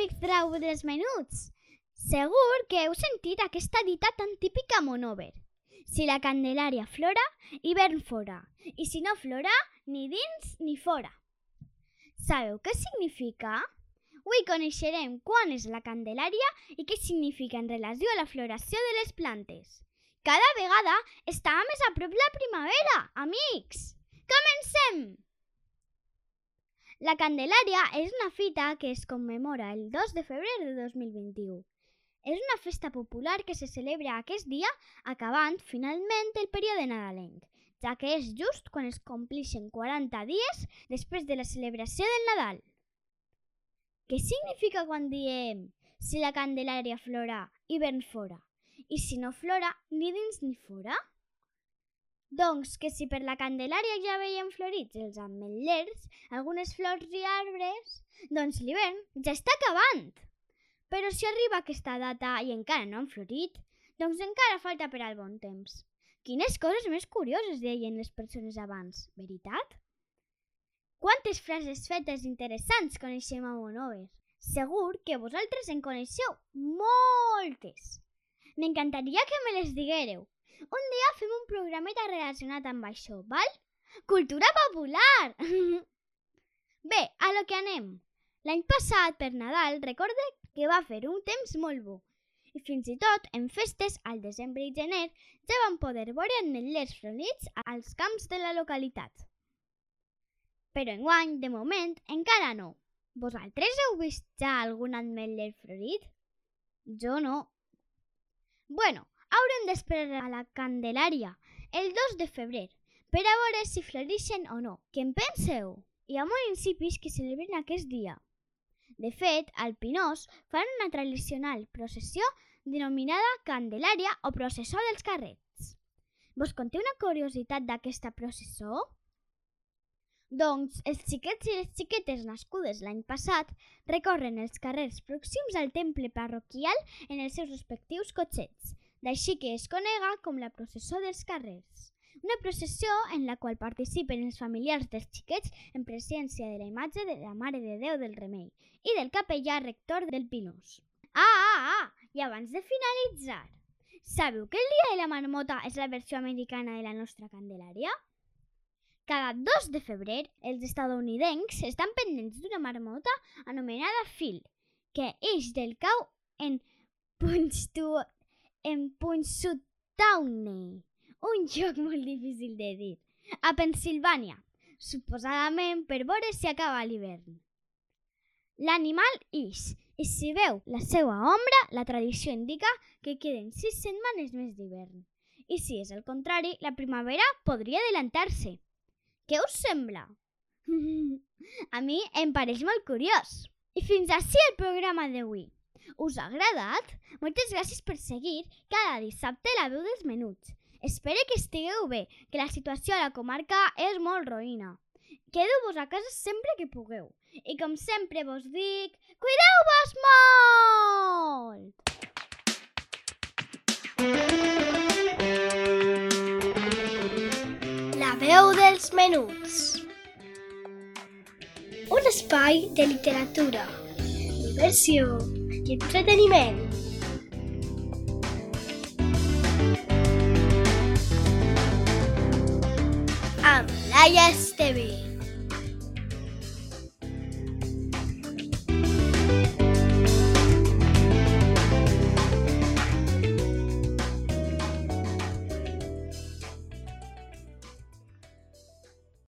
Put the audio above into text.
Amics drau dels menuts! Segur que heu sentit aquesta dita tan típica monover. Si la Candelària flora, hivern fora, i si no flora, ni dins ni fora. Sabeu què significa? Avui coneixerem quan és la Candelària i què significa en relació a la floració de les plantes. Cada vegada està més a prop la primavera, amics! Comencem! La Candelària és una fita que es commemora el 2 de febrer de 2021. És una festa popular que se celebra aquest dia acabant finalment el període nadalenc, ja que és just quan es complixen 40 dies després de la celebració del Nadal. Què significa quan diem si la Candelària flora, hivern fora, i si no flora, ni dins ni fora? Doncs que si per la Candelària ja veiem florits els ametllers, algunes flors i arbres, doncs l'hivern ja està acabant. Però si arriba aquesta data i encara no han florit, doncs encara falta per al bon temps. Quines coses més curioses deien les persones abans, veritat? Quantes frases fetes interessants coneixem a Monover? Segur que vosaltres en coneixeu moltes. M'encantaria que me les diguéreu, un dia fem un programeta relacionat amb això, val? Cultura popular! Bé, a lo que anem. L'any passat, per Nadal, recorde que va fer un temps molt bo. I fins i tot, en festes, al desembre i gener, ja vam poder veure ametllers florits als camps de la localitat. Però enguany, de moment, encara no. Vosaltres heu vist ja algun ametller florit? Jo no. Bueno, haurem d'esperar a la Candelària el 2 de febrer per a veure si floreixen o no. Què en penseu? Hi ha municipis que celebren aquest dia. De fet, al Pinós fan una tradicional processió denominada Candelària o processó dels carrets. Vos conté una curiositat d'aquesta processó? Doncs els xiquets i les xiquetes nascudes l'any passat recorren els carrers pròxims al temple parroquial en els seus respectius cotxets d'així que es conega com la processó dels carrers. Una processió en la qual participen els familiars dels xiquets en presència de la imatge de la Mare de Déu del Remei i del capellà rector del Pinós. Ah, ah, ah! I abans de finalitzar, sabeu que el Dia de la Marmota és la versió americana de la nostra Candelària? Cada 2 de febrer, els estadounidencs estan pendents d'una marmota anomenada Phil, que eix del cau en Punxtu en Punxsutawney, un lloc molt difícil de dir, a Pensilvània, suposadament per veure si acaba l'hivern. L'animal ix, i si veu la seva ombra, la tradició indica que queden sis setmanes més d'hivern. I si és el contrari, la primavera podria adelantar-se. Què us sembla? a mi em pareix molt curiós. I fins així el programa d'avui. Us ha agradat? Moltes gràcies per seguir cada dissabte la veu dels menuts. Espero que estigueu bé, que la situació a la comarca és molt roïna. Quedeu-vos a casa sempre que pugueu. I com sempre vos dic, cuideu-vos molt! La veu dels menuts. Un espai de literatura, diversió entreteniment. Amb Laia Esteve.